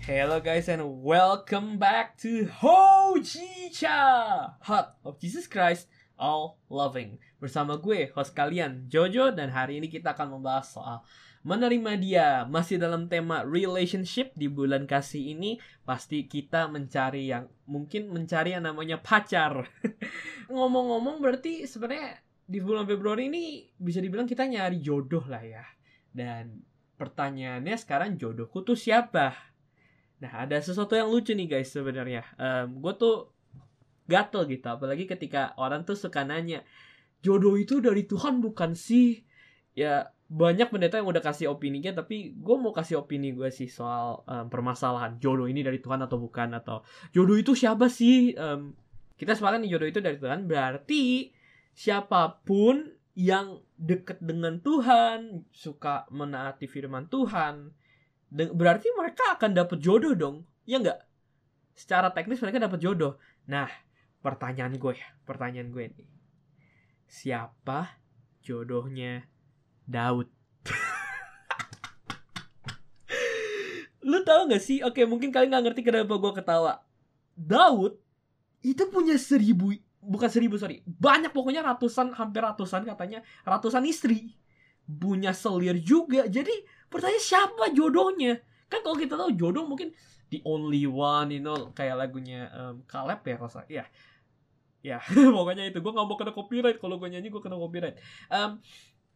Hello guys and welcome back to Hojicha Heart of Jesus Christ All Loving. Bersama gue, host kalian, Jojo Dan hari ini kita akan membahas soal menerima dia. Masih dalam tema relationship di bulan kasih ini Pasti kita mencari yang, mungkin mencari yang namanya pacar. Ngomong-ngomong berarti sebenarnya di bulan Februari ini bisa dibilang kita nyari jodoh lah ya. Dan pertanyaannya sekarang jodohku tuh siapa? Nah, ada sesuatu yang lucu nih guys sebenarnya. Um, gue tuh gatel gitu, apalagi ketika orang tuh suka nanya, jodoh itu dari Tuhan bukan sih? Ya banyak pendeta yang udah kasih opininya, tapi gue mau kasih opini gue sih soal um, permasalahan jodoh ini dari Tuhan atau bukan atau jodoh itu siapa sih? Um, kita sepakat nih jodoh itu dari Tuhan, berarti siapa pun yang deket dengan Tuhan, suka menaati firman Tuhan, berarti mereka akan dapat jodoh dong ya nggak? Secara teknis mereka dapat jodoh. Nah pertanyaan gue ya pertanyaan gue nih. Siapa jodohnya Daud? Lu tahu nggak sih? Oke mungkin kalian nggak ngerti kenapa gue ketawa. Daud itu punya seribu bukan seribu sorry. Banyak pokoknya ratusan hampir ratusan katanya. Ratusan istri. Punya selir juga. Jadi pertanyaan siapa jodohnya? Kan kalau kita tahu jodoh mungkin the only one you know kayak lagunya um, Caleb ya rasa ya ya pokoknya itu. Gue nggak mau kena copyright. Kalau gue nyanyi gue kena copyright. Um,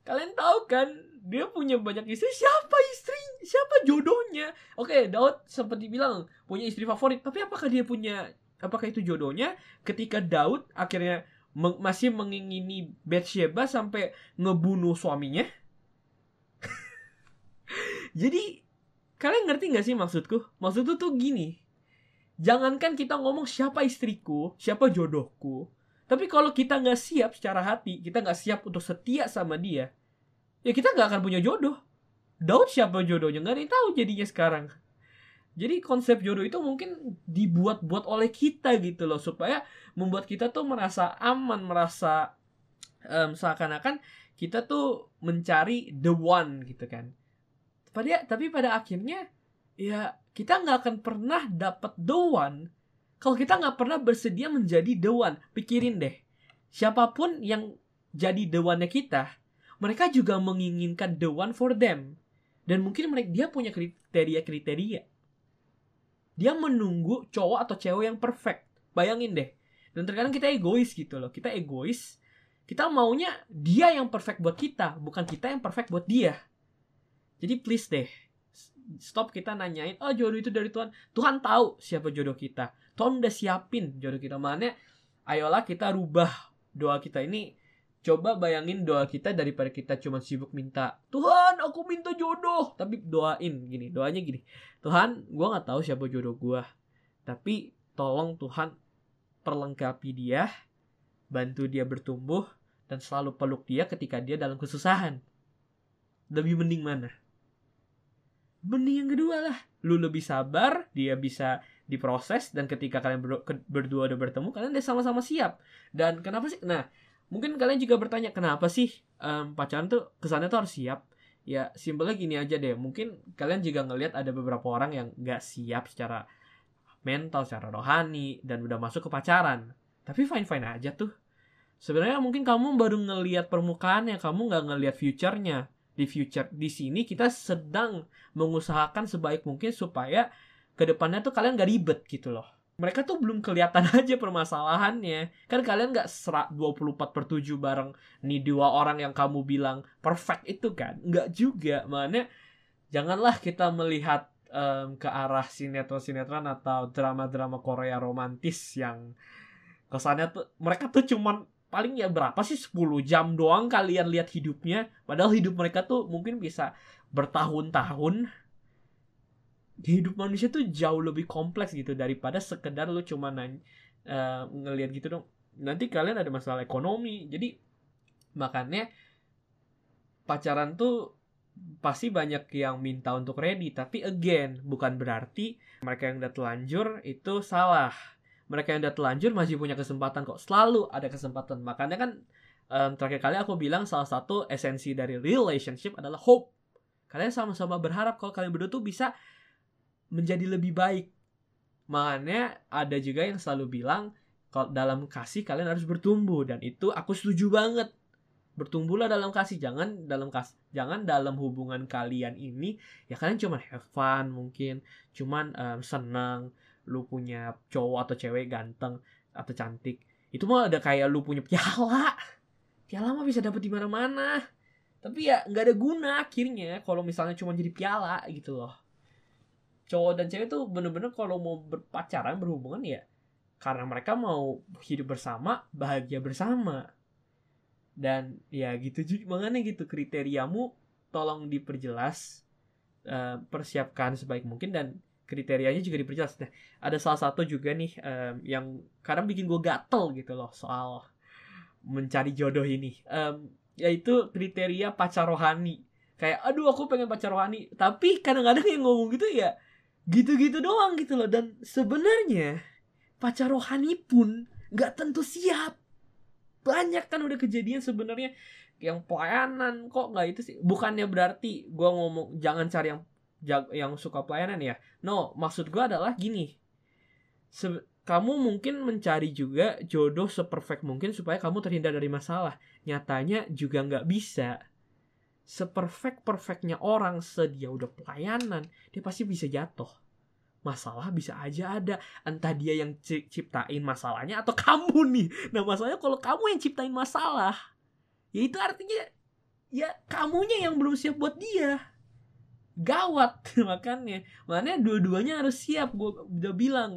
kalian tahu kan dia punya banyak istri. Siapa istri? Siapa jodohnya? Oke okay, Daud sempat dibilang punya istri favorit. Tapi apakah dia punya apakah itu jodohnya? Ketika Daud akhirnya meng masih mengingini Bathsheba sampai ngebunuh suaminya jadi kalian ngerti gak sih maksudku? Maksudku tuh gini. Jangankan kita ngomong siapa istriku, siapa jodohku. Tapi kalau kita nggak siap secara hati, kita nggak siap untuk setia sama dia, ya kita nggak akan punya jodoh. Daud siapa jodohnya? Nggak ada tahu jadinya sekarang. Jadi konsep jodoh itu mungkin dibuat-buat oleh kita gitu loh supaya membuat kita tuh merasa aman, merasa um, seakan-akan kita tuh mencari the one gitu kan pada tapi pada akhirnya ya kita nggak akan pernah dapat the kalau kita nggak pernah bersedia menjadi the pikirin deh. Siapa pun yang jadi the kita mereka juga menginginkan the one for them. Dan mungkin mereka dia punya kriteria-kriteria. Dia menunggu cowok atau cewek yang perfect. Bayangin deh. Dan terkadang kita egois gitu loh. Kita egois kita maunya dia yang perfect buat kita bukan kita yang perfect buat dia jadi please deh, stop kita nanyain, oh jodoh itu dari Tuhan. Tuhan tahu siapa jodoh kita. Tuhan udah siapin jodoh kita. Mana ayolah kita rubah doa kita ini. Coba bayangin doa kita daripada kita cuma sibuk minta, Tuhan aku minta jodoh. Tapi doain gini, doanya gini. Tuhan, gue gak tahu siapa jodoh gue. Tapi tolong Tuhan perlengkapi dia, bantu dia bertumbuh, dan selalu peluk dia ketika dia dalam kesusahan. Lebih mending mana? Benih yang kedua lah. Lu lebih sabar dia bisa diproses dan ketika kalian berdua udah bertemu kalian udah sama-sama siap. Dan kenapa sih? Nah mungkin kalian juga bertanya kenapa sih um, pacaran tuh kesannya tuh harus siap? Ya simpelnya gini aja deh. Mungkin kalian juga ngelihat ada beberapa orang yang nggak siap secara mental secara rohani dan udah masuk ke pacaran. Tapi fine fine aja tuh. Sebenarnya mungkin kamu baru ngelihat permukaannya kamu nggak ngelihat future-nya di future. Di sini kita sedang mengusahakan sebaik mungkin supaya ke depannya tuh kalian gak ribet gitu loh. Mereka tuh belum kelihatan aja permasalahannya. Kan kalian gak serak 24 per 7 bareng nih dua orang yang kamu bilang perfect itu kan? Nggak juga. Mana janganlah kita melihat um, ke arah sinetron-sinetron atau drama-drama Korea romantis yang kesannya tuh mereka tuh cuman paling ya berapa sih? 10 jam doang kalian lihat hidupnya. Padahal hidup mereka tuh mungkin bisa bertahun-tahun. Hidup manusia tuh jauh lebih kompleks gitu daripada sekedar lu cuma nanya uh, ngelihat gitu dong. Nanti kalian ada masalah ekonomi. Jadi makanya pacaran tuh pasti banyak yang minta untuk ready. Tapi again bukan berarti mereka yang udah telanjur itu salah mereka yang udah telanjur masih punya kesempatan kok selalu ada kesempatan. Makanya kan um, terakhir kali aku bilang salah satu esensi dari relationship adalah hope. Kalian sama-sama berharap kalau kalian berdua tuh bisa menjadi lebih baik. Makanya ada juga yang selalu bilang kalau dalam kasih kalian harus bertumbuh. Dan itu aku setuju banget. Bertumbuhlah dalam kasih. Jangan dalam kas jangan dalam hubungan kalian ini ya kalian cuma have fun mungkin cuman um, senang lu punya cowok atau cewek ganteng atau cantik itu mah ada kayak lu punya piala. Piala mah bisa dapet di mana-mana. Tapi ya nggak ada guna akhirnya kalau misalnya cuma jadi piala gitu loh. Cowok dan cewek tuh bener-bener kalau mau berpacaran berhubungan ya karena mereka mau hidup bersama bahagia bersama. Dan ya gitu juga makanya gitu kriteriamu tolong diperjelas uh, persiapkan sebaik mungkin dan kriterianya juga diperjelas. Nah ada salah satu juga nih um, yang kadang bikin gue gatel gitu loh soal mencari jodoh ini. Um, yaitu kriteria pacar rohani. Kayak aduh aku pengen pacar rohani. Tapi kadang-kadang yang ngomong gitu ya gitu-gitu doang gitu loh. Dan sebenarnya pacar rohani pun nggak tentu siap. Banyak kan udah kejadian sebenarnya yang pelayanan kok nggak itu sih? Bukannya berarti gue ngomong jangan cari yang yang suka pelayanan ya. No maksud gue adalah gini. Se kamu mungkin mencari juga jodoh seperfect mungkin supaya kamu terhindar dari masalah. Nyatanya juga nggak bisa. Seperfect perfectnya orang sedia udah pelayanan dia pasti bisa jatuh. Masalah bisa aja ada. Entah dia yang ciptain masalahnya atau kamu nih. Nah masalahnya kalau kamu yang ciptain masalah ya itu artinya ya kamunya yang belum siap buat dia gawat makanya makanya dua-duanya harus siap gue udah bilang.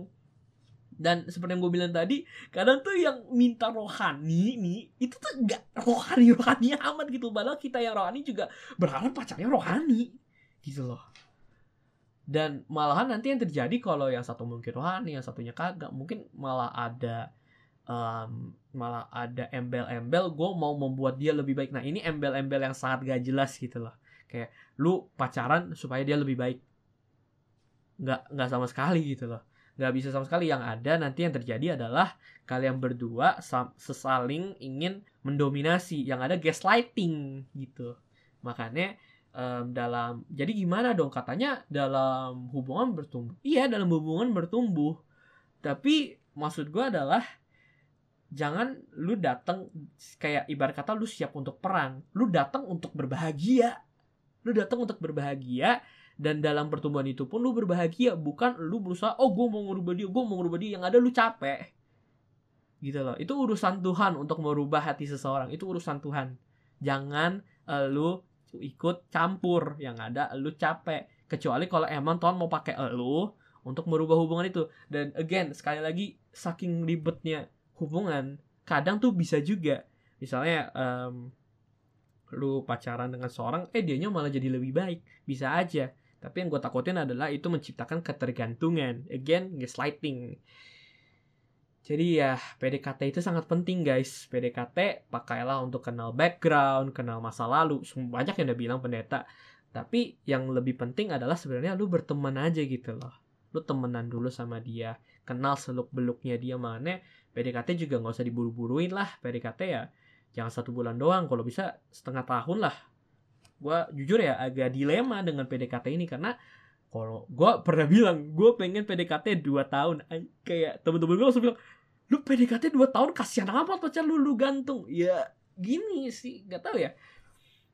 Dan seperti yang gue bilang tadi kadang tuh yang minta rohani nih itu tuh gak rohani rohani amat gitu. Padahal kita yang rohani juga berharap pacarnya rohani gitu loh. Dan malahan nanti yang terjadi kalau yang satu mungkin rohani yang satunya kagak. Mungkin malah ada um, malah ada embel-embel gue mau membuat dia lebih baik. Nah ini embel-embel yang sangat gak jelas gitu loh kayak lu pacaran supaya dia lebih baik. Nggak nggak sama sekali gitu loh. Nggak bisa sama sekali. Yang ada nanti yang terjadi adalah kalian berdua sesaling ingin mendominasi. Yang ada gaslighting gitu. Makanya um, dalam jadi gimana dong? Katanya dalam hubungan bertumbuh. Iya dalam hubungan bertumbuh. Tapi maksud gue adalah jangan lu datang kayak ibarat kata lu siap untuk perang. Lu datang untuk berbahagia lu datang untuk berbahagia dan dalam pertumbuhan itu pun lu berbahagia bukan lu berusaha oh gue mau ngubah dia gue mau ngubah dia yang ada lu capek. Gitu loh. Itu urusan Tuhan untuk merubah hati seseorang. Itu urusan Tuhan. Jangan uh, lu ikut campur. Yang ada lu capek. Kecuali kalau emang Tuhan mau pakai lu untuk merubah hubungan itu. Dan again sekali lagi saking ribetnya hubungan kadang tuh bisa juga. Misalnya um, lu pacaran dengan seorang eh dianya malah jadi lebih baik bisa aja tapi yang gue takutin adalah itu menciptakan ketergantungan again gaslighting jadi ya PDKT itu sangat penting guys. PDKT pakailah untuk kenal background, kenal masa lalu. Banyak yang udah bilang pendeta. Tapi yang lebih penting adalah sebenarnya lu berteman aja gitu loh. Lu temenan dulu sama dia. Kenal seluk beluknya dia mana. PDKT juga nggak usah diburu-buruin lah. PDKT ya jangan satu bulan doang. Kalau bisa setengah tahun lah. Gue jujur ya agak dilema dengan PDKT ini karena kalau gue pernah bilang gue pengen PDKT 2 tahun. Kayak temen-temen gue langsung bilang lu PDKT 2 tahun kasihan amat pacar lu lu gantung. Ya gini sih nggak tahu ya.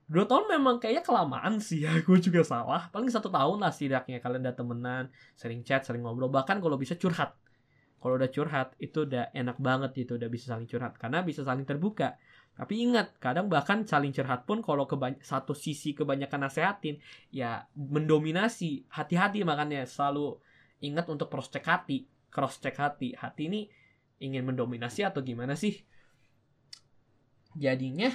Dua tahun memang kayaknya kelamaan sih ya gue juga salah. Paling satu tahun lah setidaknya kalian udah temenan sering chat sering ngobrol. Bahkan kalau bisa curhat. Kalau udah curhat itu udah enak banget gitu udah bisa saling curhat. Karena bisa saling terbuka tapi ingat kadang bahkan saling curhat pun kalau satu sisi kebanyakan nasehatin ya mendominasi hati-hati makanya. Selalu ingat untuk cross check hati. Cross check hati. Hati ini ingin mendominasi atau gimana sih? Jadinya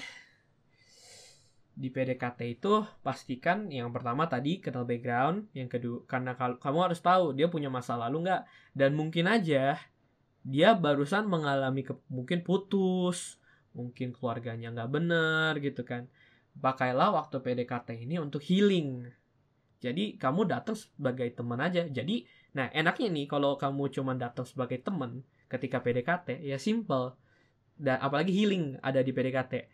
di PDKT itu pastikan yang pertama tadi kenal background, yang kedua karena kamu harus tahu dia punya masa lalu nggak. Dan mungkin aja dia barusan mengalami ke, mungkin putus, mungkin keluarganya nggak benar gitu kan. Pakailah waktu PDKT ini untuk healing. Jadi kamu datang sebagai teman aja. Jadi, nah enaknya nih kalau kamu cuma datang sebagai teman, ketika PDKT ya simple dan apalagi healing ada di PDKT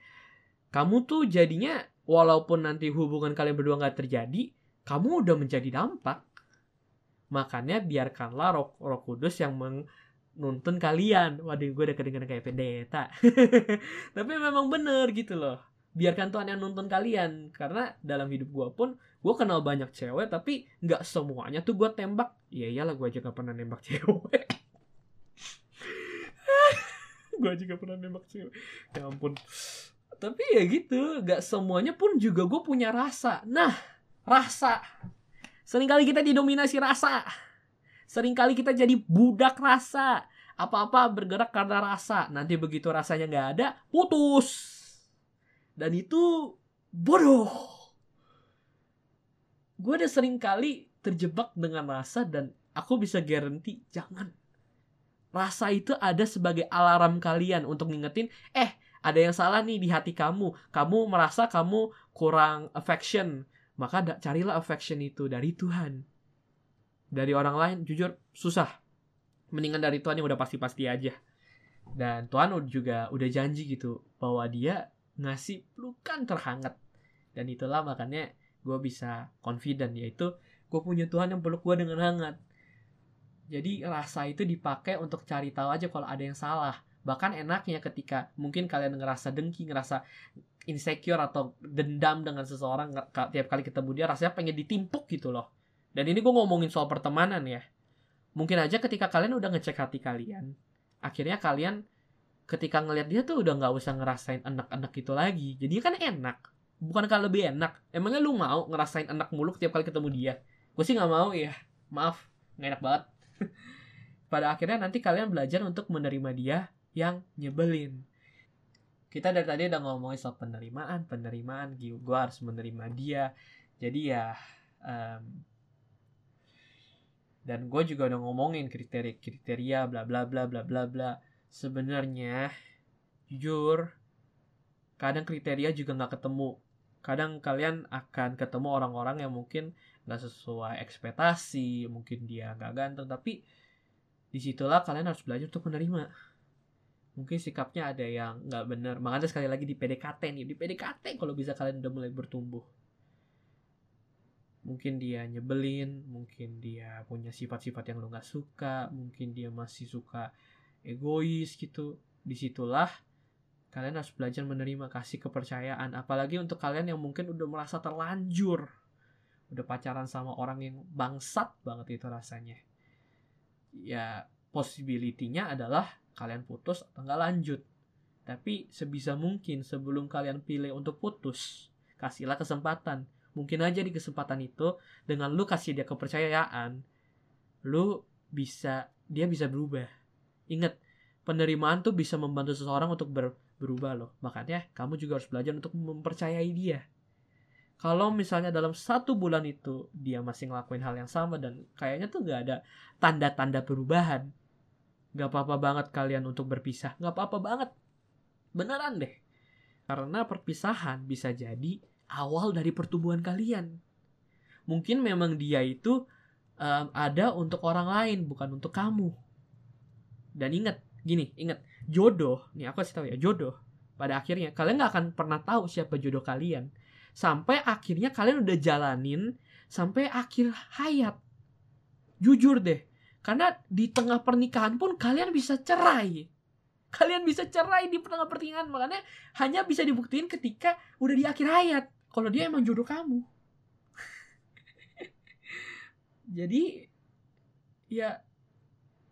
kamu tuh jadinya walaupun nanti hubungan kalian berdua nggak terjadi kamu udah menjadi dampak makanya biarkanlah roh, roh kudus yang menuntun kalian. Waduh gue udah kedengeran kayak pendeta. Tapi memang bener gitu loh. Biarkan Tuhan yang nuntun kalian. Karena dalam hidup gue pun gue kenal banyak cewek tapi nggak semuanya tuh gue tembak. Ya iyalah gue aja gak pernah nembak cewek. Gue juga pernah nembak cewek. Ya ampun. Tapi ya gitu nggak semuanya pun juga gue punya rasa. Nah rasa. Seringkali kita didominasi rasa sering kali kita jadi budak rasa. Apa-apa bergerak karena rasa. Nanti begitu rasanya nggak ada putus. Dan itu bodoh. Gue udah sering kali terjebak dengan rasa dan aku bisa garanti jangan. Rasa itu ada sebagai alarm kalian untuk ngingetin eh ada yang salah nih di hati kamu. Kamu merasa kamu kurang affection. Maka carilah affection itu dari Tuhan dari orang lain jujur susah. Mendingan dari Tuhan yang udah pasti-pasti aja. Dan Tuhan juga udah janji gitu bahwa dia ngasih pelukan terhangat. Dan itulah makanya gue bisa confident yaitu gue punya Tuhan yang peluk gue dengan hangat. Jadi rasa itu dipakai untuk cari tahu aja kalau ada yang salah. Bahkan enaknya ketika mungkin kalian ngerasa dengki ngerasa insecure atau dendam dengan seseorang tiap kali ketemu dia rasanya pengen ditimpuk gitu loh dan ini gue ngomongin soal pertemanan ya. Mungkin aja ketika kalian udah ngecek hati kalian akhirnya kalian ketika ngelihat dia tuh udah nggak usah ngerasain enak-enak itu lagi. Jadi kan enak. Bukankah lebih enak? Emangnya lu mau ngerasain enak mulu tiap kali ketemu dia? Gue sih nggak mau ya. Maaf nggak enak banget. Pada akhirnya nanti kalian belajar untuk menerima dia yang nyebelin. Kita dari tadi udah ngomongin soal penerimaan penerimaan gue harus menerima dia. Jadi ya um, dan gue juga udah ngomongin kriteria kriteria bla bla bla bla bla bla. Sebenarnya jujur kadang kriteria juga nggak ketemu. Kadang kalian akan ketemu orang-orang yang mungkin nggak sesuai ekspektasi mungkin dia nggak ganteng tapi di situlah kalian harus belajar untuk menerima. Mungkin sikapnya ada yang nggak benar makanya sekali lagi di PDKT nih di PDKT kalau bisa kalian udah mulai bertumbuh mungkin dia nyebelin mungkin dia punya sifat-sifat yang lo nggak suka mungkin dia masih suka egois gitu. Di situlah kalian harus belajar menerima kasih kepercayaan. Apalagi untuk kalian yang mungkin udah merasa terlanjur udah pacaran sama orang yang bangsat banget itu rasanya. Ya possibility-nya adalah kalian putus atau nggak lanjut. Tapi sebisa mungkin sebelum kalian pilih untuk putus kasihlah kesempatan mungkin aja di kesempatan itu dengan lu kasih dia kepercayaan lu bisa dia bisa berubah ingat penerimaan tuh bisa membantu seseorang untuk ber, berubah loh. Makanya kamu juga harus belajar untuk mempercayai dia. Kalau misalnya dalam satu bulan itu dia masih ngelakuin hal yang sama dan kayaknya tuh gak ada tanda-tanda perubahan. Gak apa-apa banget kalian untuk berpisah. Gak apa-apa banget. Beneran deh. Karena perpisahan bisa jadi awal dari pertumbuhan kalian. Mungkin memang dia itu um, ada untuk orang lain, bukan untuk kamu. Dan ingat, gini, ingat, jodoh, nih aku kasih tahu ya, jodoh. Pada akhirnya kalian nggak akan pernah tahu siapa jodoh kalian sampai akhirnya kalian udah jalanin sampai akhir hayat. Jujur deh, karena di tengah pernikahan pun kalian bisa cerai. Kalian bisa cerai di tengah pernikahan, makanya hanya bisa dibuktiin ketika udah di akhir hayat. Kalau dia emang jodoh kamu. Jadi ya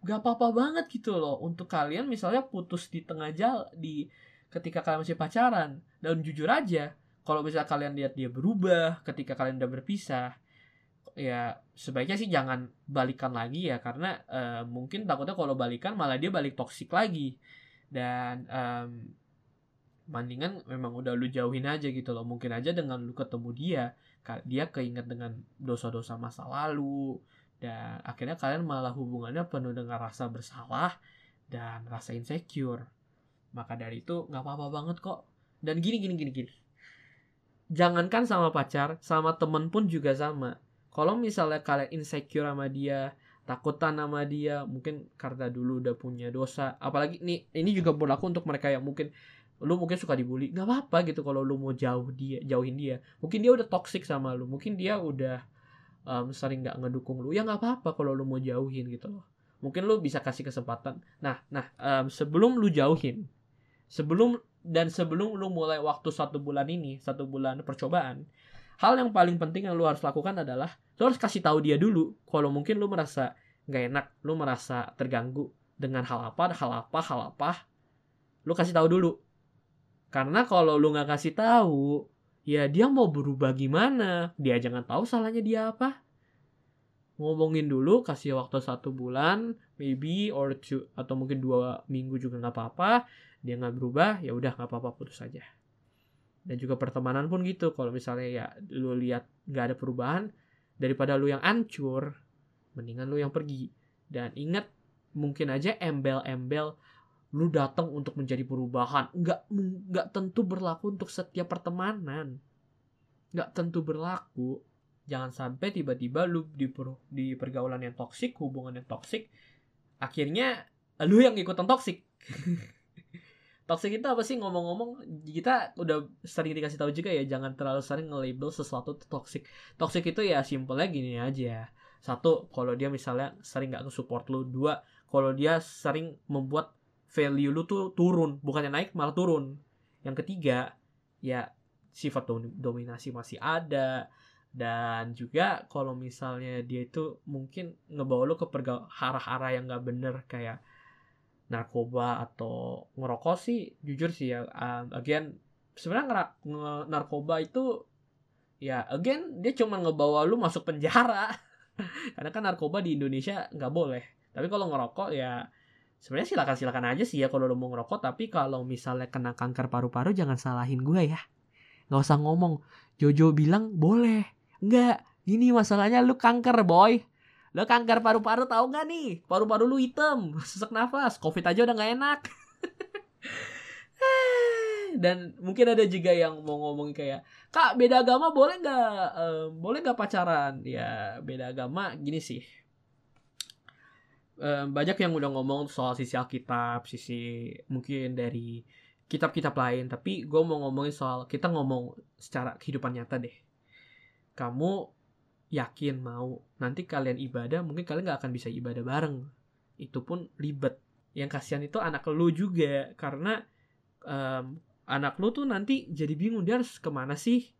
gak apa-apa banget gitu loh. Untuk kalian misalnya putus di tengah jalan di ketika kalian masih pacaran. Dan jujur aja kalau misalnya kalian lihat dia berubah ketika kalian udah berpisah ya sebaiknya sih jangan balikan lagi ya. Karena uh, mungkin takutnya kalau balikan malah dia balik toksik lagi. Dan um, mendingan memang udah lu jauhin aja gitu loh. Mungkin aja dengan lu ketemu dia dia keinget dengan dosa-dosa masa lalu. Dan akhirnya kalian malah hubungannya penuh dengan rasa bersalah dan rasa insecure. Maka dari itu nggak apa-apa banget kok. Dan gini gini gini gini. Jangankan sama pacar sama temen pun juga sama. Kalau misalnya kalian insecure sama dia takutan sama dia mungkin karena dulu udah punya dosa. Apalagi ini ini juga berlaku untuk mereka yang mungkin lu mungkin suka dibully nggak apa-apa gitu kalau lu mau jauh dia jauhin dia. Mungkin dia udah toxic sama lu mungkin dia udah um, sering nggak ngedukung lu ya nggak apa-apa kalau lu mau jauhin gitu loh. Mungkin lu bisa kasih kesempatan. Nah nah um, sebelum lu jauhin sebelum dan sebelum lu mulai waktu satu bulan ini satu bulan percobaan hal yang paling penting yang lu harus lakukan adalah lu harus kasih tahu dia dulu kalau mungkin lu merasa nggak enak lu merasa terganggu dengan hal apa hal apa hal apa lu kasih tahu dulu karena kalau lu nggak kasih tahu ya dia mau berubah gimana? Dia jangan tahu salahnya dia apa. Ngomongin dulu kasih waktu satu bulan maybe or two atau mungkin dua minggu juga nggak apa-apa. Dia nggak berubah ya udah nggak apa-apa putus saja dan juga pertemanan pun gitu. Kalau misalnya ya lu lihat nggak ada perubahan daripada lu yang ancur mendingan lu yang pergi. Dan ingat mungkin aja embel-embel lu datang untuk menjadi perubahan. Nggak nggak tentu berlaku untuk setiap pertemanan. Nggak tentu berlaku. Jangan sampai tiba-tiba lu di per, di pergaulan yang toksik hubungan yang toksik akhirnya lu yang ikutan toksik. Toksik itu apa sih? Ngomong-ngomong kita udah sering dikasih tahu juga ya jangan terlalu sering nge-label sesuatu toksik. Toksik itu ya simpelnya gini aja. Satu kalau dia misalnya sering nggak support lu. Dua kalau dia sering membuat value lu tuh turun bukannya naik malah turun. Yang ketiga ya sifat dominasi masih ada. Dan juga kalau misalnya dia itu mungkin ngebawa lu ke arah-arah yang nggak bener kayak narkoba atau ngerokok sih jujur sih ya um, again sebenarnya narkoba itu ya again dia cuma ngebawa lu masuk penjara. Karena kan narkoba di Indonesia nggak boleh. Tapi kalau ngerokok ya sebenarnya silakan silakan aja sih ya kalau lo mau ngerokok tapi kalau misalnya kena kanker paru-paru jangan salahin gue ya. Nggak usah ngomong Jojo bilang boleh. Nggak gini masalahnya lu kanker boy. Lo kanker paru-paru tahu nggak nih? Paru-paru lu hitam sesak nafas covid aja udah nggak enak. Dan mungkin ada juga yang mau ngomong kayak kak beda agama boleh nggak? Um, boleh nggak pacaran? Ya beda agama gini sih banyak yang udah ngomong soal sisi Alkitab, sisi mungkin dari kitab-kitab lain, tapi gue mau ngomongin soal kita ngomong secara kehidupan nyata deh. Kamu yakin mau nanti kalian ibadah, mungkin kalian gak akan bisa ibadah bareng. Itu pun ribet. Yang kasihan itu anak lu juga, karena um, anak lu tuh nanti jadi bingung dia harus ke mana sih.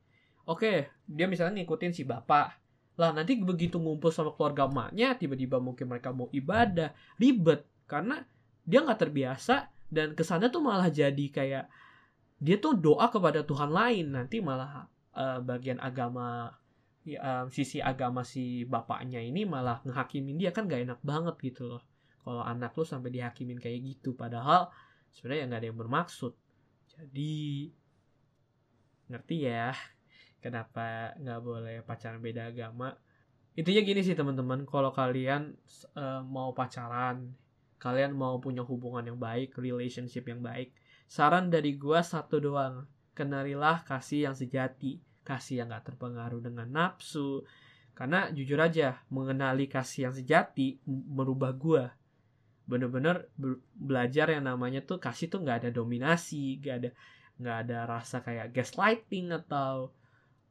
Oke, dia misalnya ngikutin si bapak, lah nanti begitu ngumpul sama keluarga emaknya, tiba-tiba mungkin mereka mau ibadah, ribet. Karena dia nggak terbiasa dan ke sana tuh malah jadi kayak dia tuh doa kepada Tuhan lain. Nanti malah uh, bagian agama ya, uh, sisi agama si bapaknya ini malah ngehakimin dia. Kan gak enak banget gitu loh kalau anak lu sampai dihakimin kayak gitu. Padahal sebenarnya nggak ada yang bermaksud. Jadi ngerti ya kenapa nggak boleh pacaran beda agama? Intinya gini sih teman-teman. Kalau kalian uh, mau pacaran kalian mau punya hubungan yang baik relationship yang baik saran dari gua satu doang. Kenalilah kasih yang sejati kasih yang gak terpengaruh dengan nafsu. Karena jujur aja mengenali kasih yang sejati merubah gua. Bener-bener belajar yang namanya tuh kasih tuh nggak ada dominasi nggak ada nggak ada rasa kayak gaslighting atau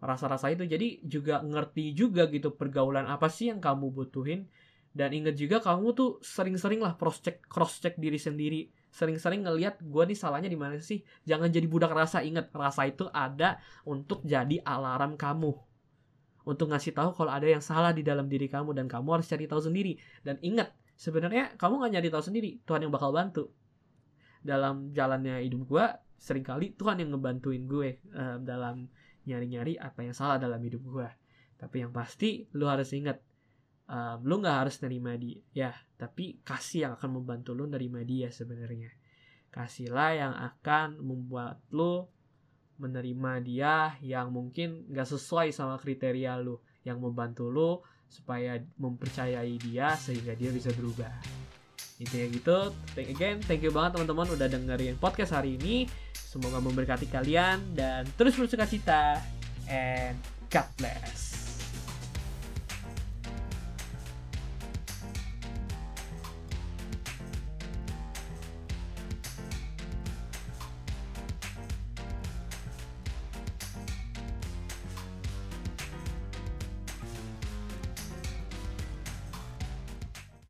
rasa-rasa itu. Jadi juga ngerti juga gitu pergaulan apa sih yang kamu butuhin. Dan inget juga kamu tuh sering-sering lah cross check cross check diri sendiri. Sering-sering ngelihat gue nih salahnya di mana sih. Jangan jadi budak rasa. Inget rasa itu ada untuk jadi alarm kamu. Untuk ngasih tahu kalau ada yang salah di dalam diri kamu dan kamu harus cari tahu sendiri. Dan ingat sebenarnya kamu nggak nyari tahu sendiri. Tuhan yang bakal bantu. Dalam jalannya hidup gue sering kali Tuhan yang ngebantuin gue uh, dalam nyari-nyari apa yang salah dalam hidup gue tapi yang pasti lu harus ingat um, lu nggak harus nerima dia ya. Tapi kasih yang akan membantu lu nerima dia sebenarnya. Kasihlah yang akan membuat lu menerima dia yang mungkin nggak sesuai sama kriteria lu yang membantu lu supaya mempercayai dia sehingga dia bisa berubah intinya gitu. Thank again thank you banget teman-teman udah dengerin podcast hari ini. Semoga memberkati kalian dan terus bersuka cita. And God bless